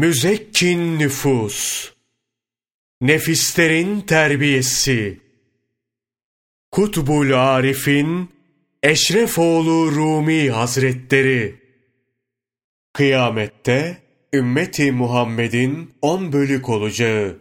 Müzekkin nüfus, nefislerin terbiyesi, Kutbul Arif'in Eşrefoğlu Rumi Hazretleri, Kıyamette ümmeti Muhammed'in on bölük olacağı,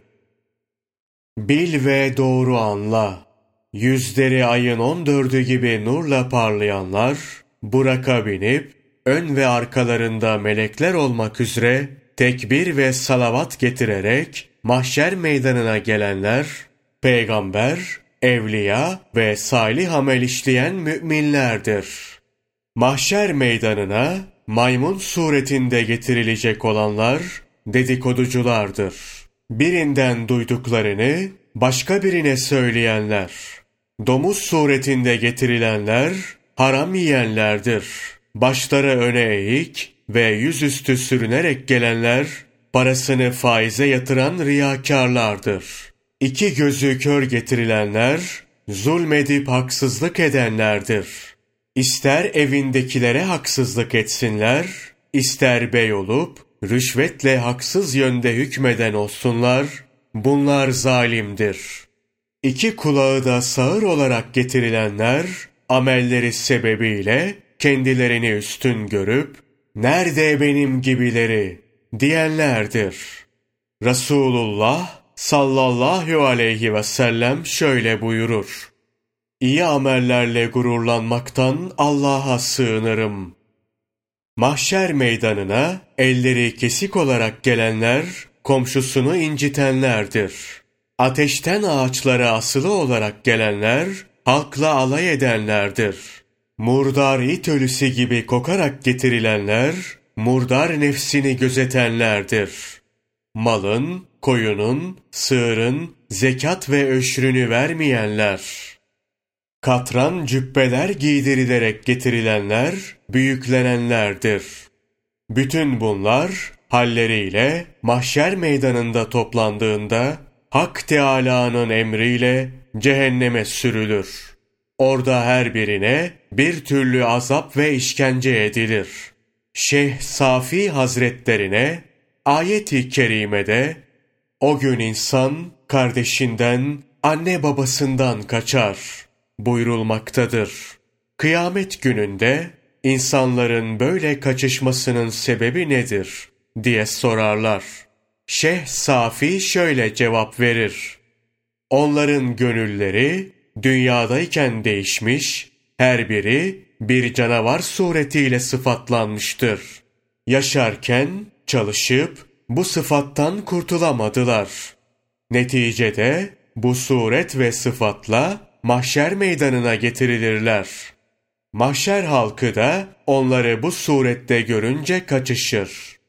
Bil ve doğru anla, yüzleri ayın on dördü gibi nurla parlayanlar, Burak'a binip, ön ve arkalarında melekler olmak üzere tekbir ve salavat getirerek mahşer meydanına gelenler, peygamber, evliya ve salih amel işleyen müminlerdir. Mahşer meydanına maymun suretinde getirilecek olanlar dedikoduculardır. Birinden duyduklarını başka birine söyleyenler, domuz suretinde getirilenler haram yiyenlerdir. Başları öne eğik, ve yüzüstü sürünerek gelenler, parasını faize yatıran riyakarlardır. İki gözü kör getirilenler, zulmedip haksızlık edenlerdir. İster evindekilere haksızlık etsinler, ister bey olup, rüşvetle haksız yönde hükmeden olsunlar, bunlar zalimdir. İki kulağı da sağır olarak getirilenler, amelleri sebebiyle kendilerini üstün görüp, nerede benim gibileri diyenlerdir. Resulullah sallallahu aleyhi ve sellem şöyle buyurur. İyi amellerle gururlanmaktan Allah'a sığınırım. Mahşer meydanına elleri kesik olarak gelenler komşusunu incitenlerdir. Ateşten ağaçlara asılı olarak gelenler halkla alay edenlerdir.'' Murdar it ölüsü gibi kokarak getirilenler, murdar nefsini gözetenlerdir. Malın, koyunun, sığırın, zekat ve öşrünü vermeyenler. Katran cübbeler giydirilerek getirilenler, büyüklenenlerdir. Bütün bunlar, halleriyle mahşer meydanında toplandığında, Hak Teâlâ'nın emriyle cehenneme sürülür.'' Orada her birine bir türlü azap ve işkence edilir. Şeyh Safi Hazretlerine ayeti kerimede o gün insan kardeşinden, anne babasından kaçar buyurulmaktadır. Kıyamet gününde insanların böyle kaçışmasının sebebi nedir diye sorarlar. Şeyh Safi şöyle cevap verir. Onların gönülleri dünyadayken değişmiş, her biri bir canavar suretiyle sıfatlanmıştır. Yaşarken çalışıp bu sıfattan kurtulamadılar. Neticede bu suret ve sıfatla mahşer meydanına getirilirler. Mahşer halkı da onları bu surette görünce kaçışır.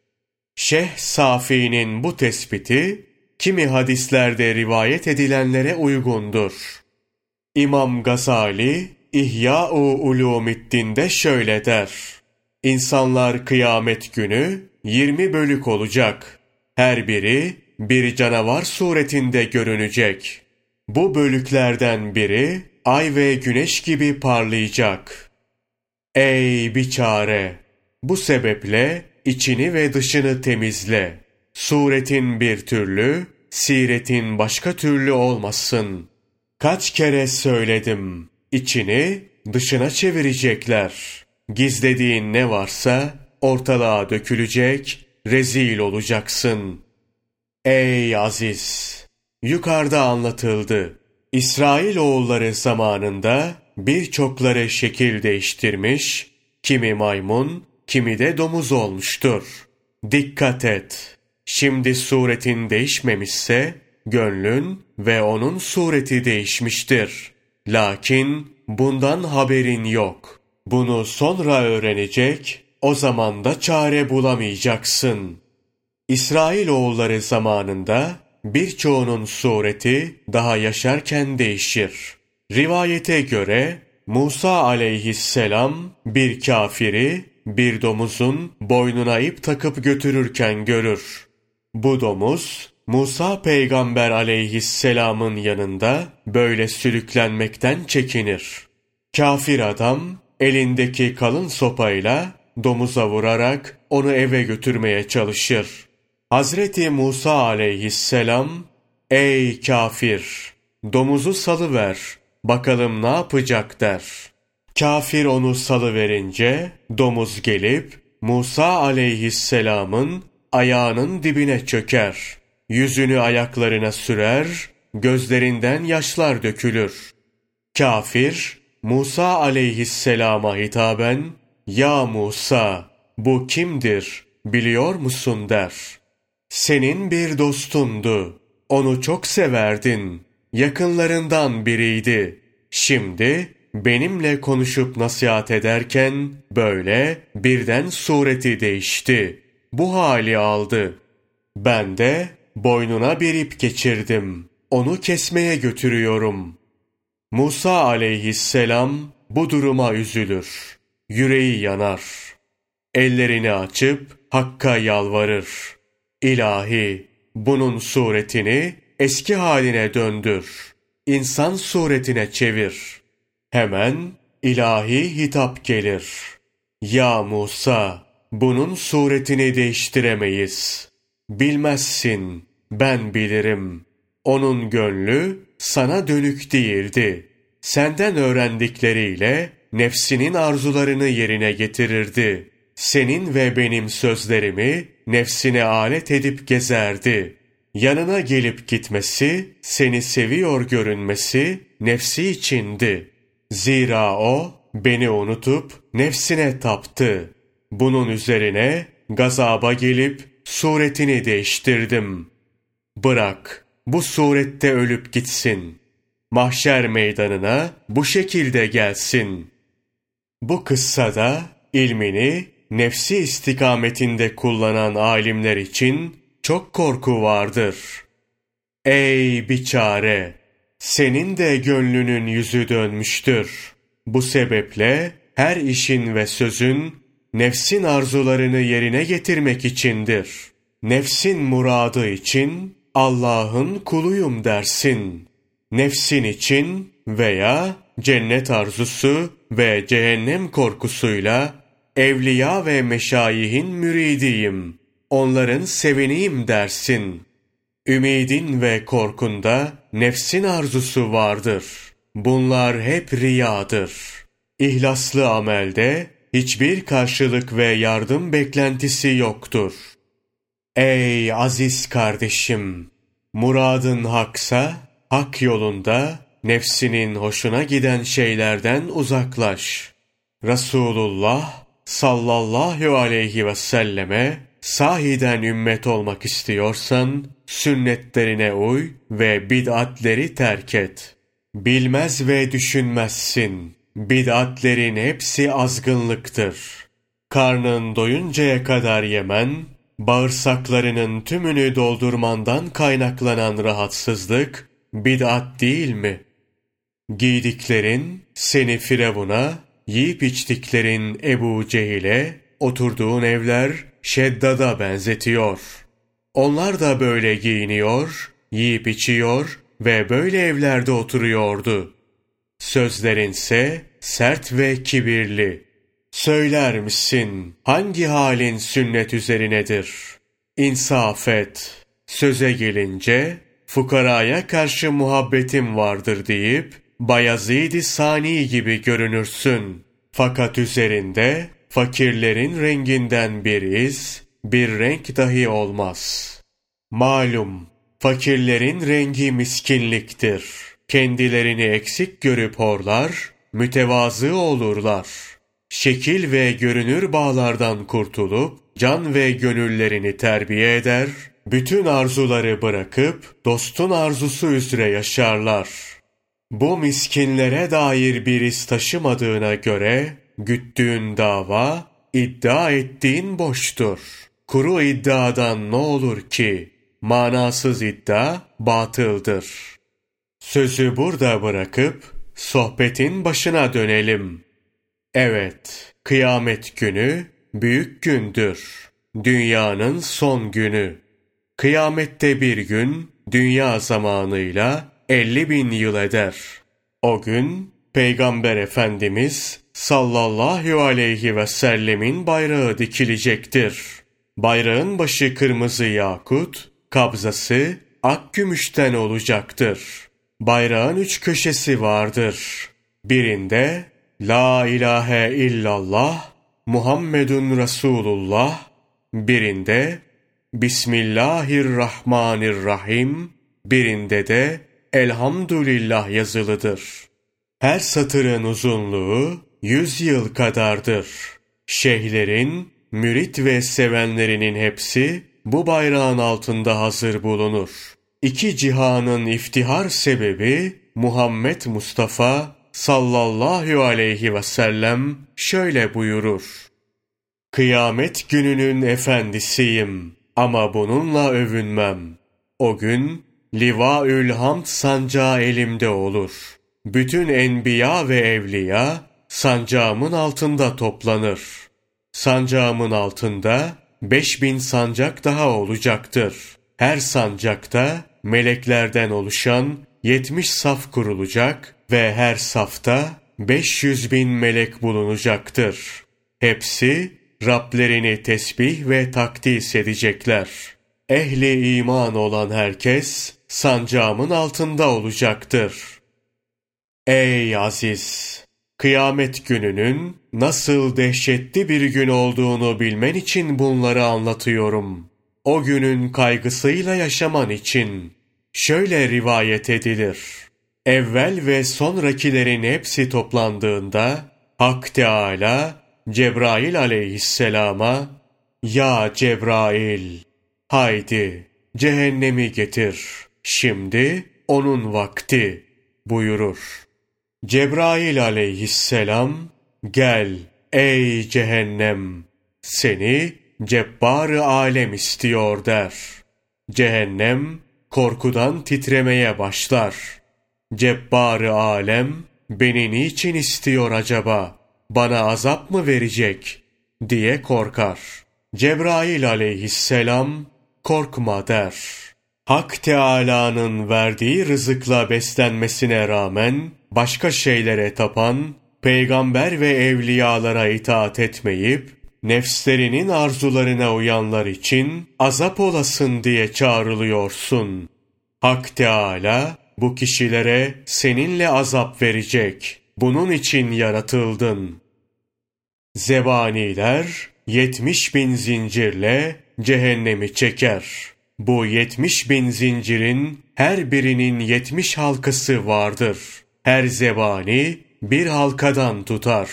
Şeyh Safi'nin bu tespiti kimi hadislerde rivayet edilenlere uygundur. İmam Gazali İhya-u Ulumiddin'de şöyle der. İnsanlar kıyamet günü yirmi bölük olacak. Her biri bir canavar suretinde görünecek. Bu bölüklerden biri ay ve güneş gibi parlayacak. Ey biçare! Bu sebeple içini ve dışını temizle. Suretin bir türlü, siretin başka türlü olmasın. Kaç kere söyledim. İçini dışına çevirecekler. Gizlediğin ne varsa ortalığa dökülecek, rezil olacaksın. Ey aziz! Yukarıda anlatıldı. İsrail oğulları zamanında birçokları şekil değiştirmiş, kimi maymun, kimi de domuz olmuştur. Dikkat et! Şimdi suretin değişmemişse, gönlün ve onun sureti değişmiştir. Lakin bundan haberin yok. Bunu sonra öğrenecek, o zaman da çare bulamayacaksın. İsrail oğulları zamanında birçoğunun sureti daha yaşarken değişir. Rivayete göre Musa aleyhisselam bir kafiri bir domuzun boynuna ip takıp götürürken görür. Bu domuz Musa peygamber aleyhisselamın yanında böyle sülüklenmekten çekinir. Kafir adam elindeki kalın sopayla domuza vurarak onu eve götürmeye çalışır. Hazreti Musa aleyhisselam, ''Ey kafir, domuzu salıver, bakalım ne yapacak?'' der. Kafir onu salıverince, domuz gelip, Musa aleyhisselamın ayağının dibine çöker. Yüzünü ayaklarına sürer, gözlerinden yaşlar dökülür. Kafir, Musa aleyhisselama hitaben, ''Ya Musa, bu kimdir, biliyor musun?'' der. ''Senin bir dostundu, onu çok severdin, yakınlarından biriydi. Şimdi benimle konuşup nasihat ederken böyle birden sureti değişti. Bu hali aldı. Ben de boynuna bir ip geçirdim. Onu kesmeye götürüyorum. Musa aleyhisselam bu duruma üzülür. Yüreği yanar. Ellerini açıp Hakk'a yalvarır. İlahi, bunun suretini eski haline döndür. İnsan suretine çevir. Hemen ilahi hitap gelir. Ya Musa, bunun suretini değiştiremeyiz. Bilmezsin, ben bilirim. Onun gönlü sana dönük değildi. Senden öğrendikleriyle nefsinin arzularını yerine getirirdi. Senin ve benim sözlerimi nefsine alet edip gezerdi. Yanına gelip gitmesi, seni seviyor görünmesi nefsi içindi. Zira o beni unutup nefsine taptı. Bunun üzerine gazaba gelip suretini değiştirdim. Bırak, bu surette ölüp gitsin. Mahşer meydanına bu şekilde gelsin. Bu kıssada ilmini nefsi istikametinde kullanan alimler için çok korku vardır. Ey biçare! Senin de gönlünün yüzü dönmüştür. Bu sebeple her işin ve sözün nefsin arzularını yerine getirmek içindir. Nefsin muradı için Allah'ın kuluyum dersin. Nefsin için veya cennet arzusu ve cehennem korkusuyla evliya ve meşayihin müridiyim. Onların sevineyim dersin. Ümidin ve korkunda nefsin arzusu vardır. Bunlar hep riyadır. İhlaslı amelde hiçbir karşılık ve yardım beklentisi yoktur. Ey aziz kardeşim! Muradın haksa, hak yolunda, nefsinin hoşuna giden şeylerden uzaklaş. Resulullah sallallahu aleyhi ve selleme sahiden ümmet olmak istiyorsan, sünnetlerine uy ve bid'atleri terk et. Bilmez ve düşünmezsin. Bid'atlerin hepsi azgınlıktır. Karnın doyuncaya kadar yemen, bağırsaklarının tümünü doldurmandan kaynaklanan rahatsızlık, bid'at değil mi? Giydiklerin seni Firavun'a, yiyip içtiklerin Ebu Cehil'e, oturduğun evler Şeddad'a benzetiyor. Onlar da böyle giyiniyor, yiyip içiyor ve böyle evlerde oturuyordu. Sözlerinse sert ve kibirli. Söyler misin hangi halin sünnet üzerinedir? İnsaf et. Söze gelince fukaraya karşı muhabbetim vardır deyip Bayezid-i Sani gibi görünürsün. Fakat üzerinde fakirlerin renginden bir iz, bir renk dahi olmaz. Malum, fakirlerin rengi miskinliktir. Kendilerini eksik görüp horlar, mütevazı olurlar. Şekil ve görünür bağlardan kurtulup, can ve gönüllerini terbiye eder, bütün arzuları bırakıp, dostun arzusu üzere yaşarlar. Bu miskinlere dair bir iz taşımadığına göre, güttüğün dava, iddia ettiğin boştur. Kuru iddiadan ne olur ki? Manasız iddia batıldır. Sözü burada bırakıp sohbetin başına dönelim. Evet, kıyamet günü büyük gündür. Dünyanın son günü. Kıyamette bir gün dünya zamanıyla elli bin yıl eder. O gün Peygamber Efendimiz sallallahu aleyhi ve sellemin bayrağı dikilecektir. Bayrağın başı kırmızı yakut, kabzası ak gümüşten olacaktır. Bayrağın üç köşesi vardır. Birinde La ilahe illallah Muhammedun Resulullah birinde Bismillahirrahmanirrahim birinde de Elhamdülillah yazılıdır. Her satırın uzunluğu yüz yıl kadardır. Şeyhlerin, mürit ve sevenlerinin hepsi bu bayrağın altında hazır bulunur. İki cihanın iftihar sebebi Muhammed Mustafa sallallahu aleyhi ve sellem şöyle buyurur. Kıyamet gününün efendisiyim ama bununla övünmem. O gün Livaül Hamd sancağı elimde olur. Bütün enbiya ve evliya sancağımın altında toplanır. Sancağımın altında beş bin sancak daha olacaktır. Her sancakta meleklerden oluşan yetmiş saf kurulacak ve her safta 500 bin melek bulunacaktır. Hepsi Rablerini tesbih ve takdis edecekler. Ehli iman olan herkes sancağımın altında olacaktır. Ey aziz! Kıyamet gününün nasıl dehşetli bir gün olduğunu bilmen için bunları anlatıyorum. O günün kaygısıyla yaşaman için. Şöyle rivayet edilir evvel ve sonrakilerin hepsi toplandığında Hak Teâlâ Cebrail aleyhisselama Ya Cebrail haydi cehennemi getir şimdi onun vakti buyurur. Cebrail aleyhisselam gel ey cehennem seni cebbar alem istiyor der. Cehennem korkudan titremeye başlar.'' Cebbar-ı alem beni niçin istiyor acaba? Bana azap mı verecek? diye korkar. Cebrail aleyhisselam korkma der. Hak Teâlâ'nın verdiği rızıkla beslenmesine rağmen başka şeylere tapan, peygamber ve evliyalara itaat etmeyip, nefslerinin arzularına uyanlar için azap olasın diye çağrılıyorsun. Hak Teâlâ, bu kişilere seninle azap verecek. Bunun için yaratıldın. Zebaniler yetmiş bin zincirle cehennemi çeker. Bu yetmiş bin zincirin her birinin yetmiş halkası vardır. Her zebani bir halkadan tutar.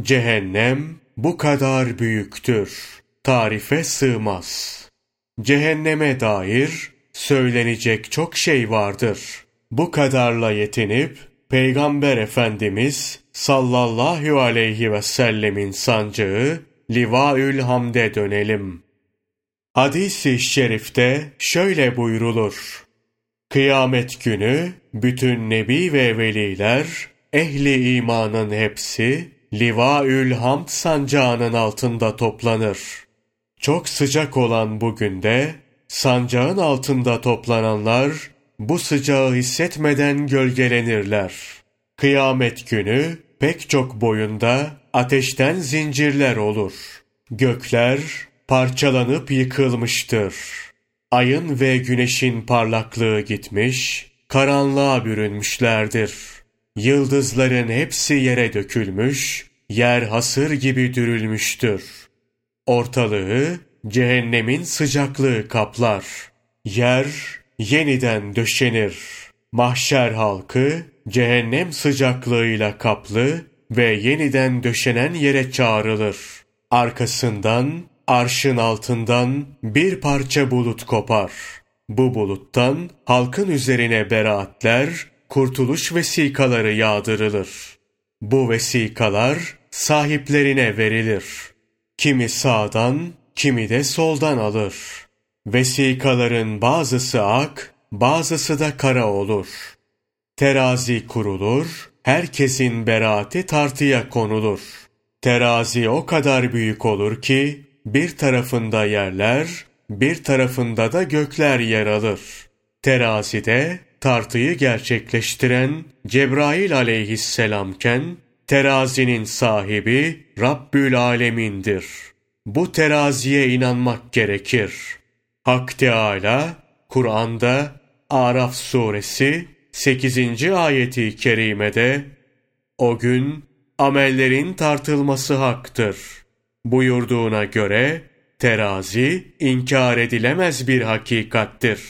Cehennem bu kadar büyüktür. Tarife sığmaz. Cehenneme dair söylenecek çok şey vardır.'' Bu kadarla yetinip Peygamber Efendimiz sallallahu aleyhi ve sellemin sancağı Livaül Hamd'e dönelim. Hadis-i şerifte şöyle buyrulur. Kıyamet günü bütün nebi ve veliler, ehli imanın hepsi Livaül Hamd sancağının altında toplanır. Çok sıcak olan bugün de sancağın altında toplananlar bu sıcağı hissetmeden gölgelenirler. Kıyamet günü pek çok boyunda ateşten zincirler olur. Gökler parçalanıp yıkılmıştır. Ayın ve güneşin parlaklığı gitmiş, karanlığa bürünmüşlerdir. Yıldızların hepsi yere dökülmüş, yer hasır gibi dürülmüştür. Ortalığı cehennemin sıcaklığı kaplar. Yer yeniden döşenir. Mahşer halkı cehennem sıcaklığıyla kaplı ve yeniden döşenen yere çağrılır. Arkasından arşın altından bir parça bulut kopar. Bu buluttan halkın üzerine beraatler, kurtuluş vesikaları yağdırılır. Bu vesikalar sahiplerine verilir. Kimi sağdan, kimi de soldan alır.'' Vesikaların bazısı ak, bazısı da kara olur. Terazi kurulur, herkesin beraati tartıya konulur. Terazi o kadar büyük olur ki, bir tarafında yerler, bir tarafında da gökler yer alır. Terazide tartıyı gerçekleştiren Cebrail aleyhisselamken, terazinin sahibi Rabbül Alemin'dir. bu teraziye inanmak gerekir. Hak Teala Kur'an'da Araf suresi 8. ayeti kerimede o gün amellerin tartılması haktır. Buyurduğuna göre terazi inkar edilemez bir hakikattir.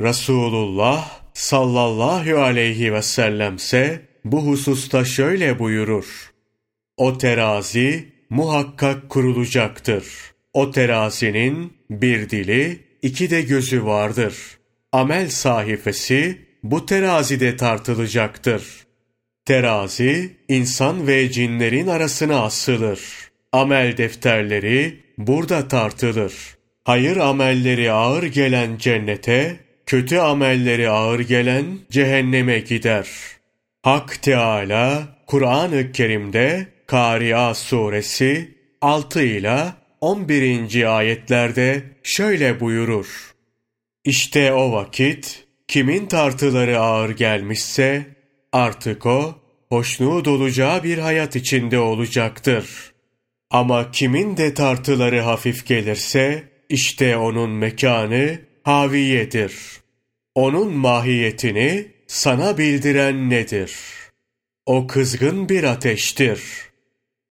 Resulullah sallallahu aleyhi ve sellemse bu hususta şöyle buyurur. O terazi muhakkak kurulacaktır. O terazinin bir dili, iki de gözü vardır. Amel sahifesi bu terazide tartılacaktır. Terazi, insan ve cinlerin arasına asılır. Amel defterleri burada tartılır. Hayır amelleri ağır gelen cennete, kötü amelleri ağır gelen cehenneme gider. Hak Teala Kur'an-ı Kerim'de Kariya suresi 6 ile 11. ayetlerde şöyle buyurur. İşte o vakit kimin tartıları ağır gelmişse artık o hoşnut olacağı bir hayat içinde olacaktır. Ama kimin de tartıları hafif gelirse işte onun mekanı haviyedir. Onun mahiyetini sana bildiren nedir? O kızgın bir ateştir.